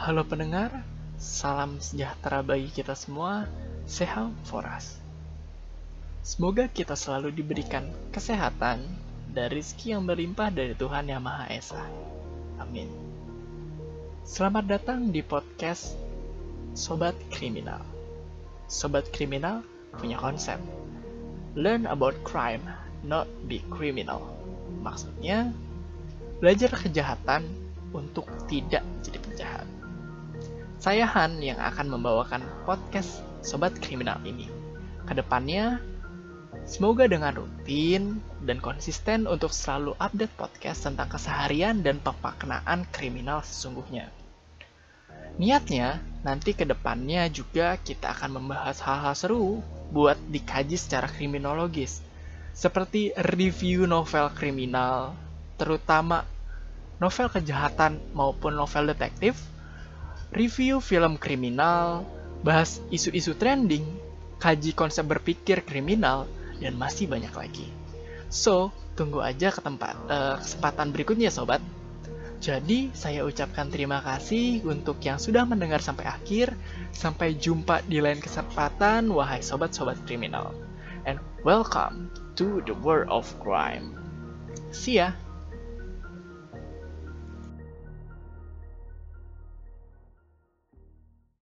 Halo pendengar, salam sejahtera bagi kita semua, sehat foras. Semoga kita selalu diberikan kesehatan dan rizki yang berlimpah dari Tuhan Yang Maha Esa. Amin. Selamat datang di podcast Sobat Kriminal. Sobat Kriminal punya konsep. Learn about crime, not be criminal. Maksudnya, belajar kejahatan untuk tidak menjadi penjahat. Saya Han yang akan membawakan podcast Sobat Kriminal ini. Ke depannya, semoga dengan rutin dan konsisten untuk selalu update podcast tentang keseharian dan pemaknaan kriminal sesungguhnya. Niatnya, nanti ke depannya juga kita akan membahas hal-hal seru buat dikaji secara kriminologis, seperti review novel kriminal, terutama novel kejahatan maupun novel detektif, review film kriminal, bahas isu-isu trending, kaji konsep berpikir kriminal, dan masih banyak lagi. So, tunggu aja ke tempat uh, kesempatan berikutnya sobat. Jadi, saya ucapkan terima kasih untuk yang sudah mendengar sampai akhir. Sampai jumpa di lain kesempatan, wahai sobat-sobat kriminal. And welcome to the world of crime. See ya!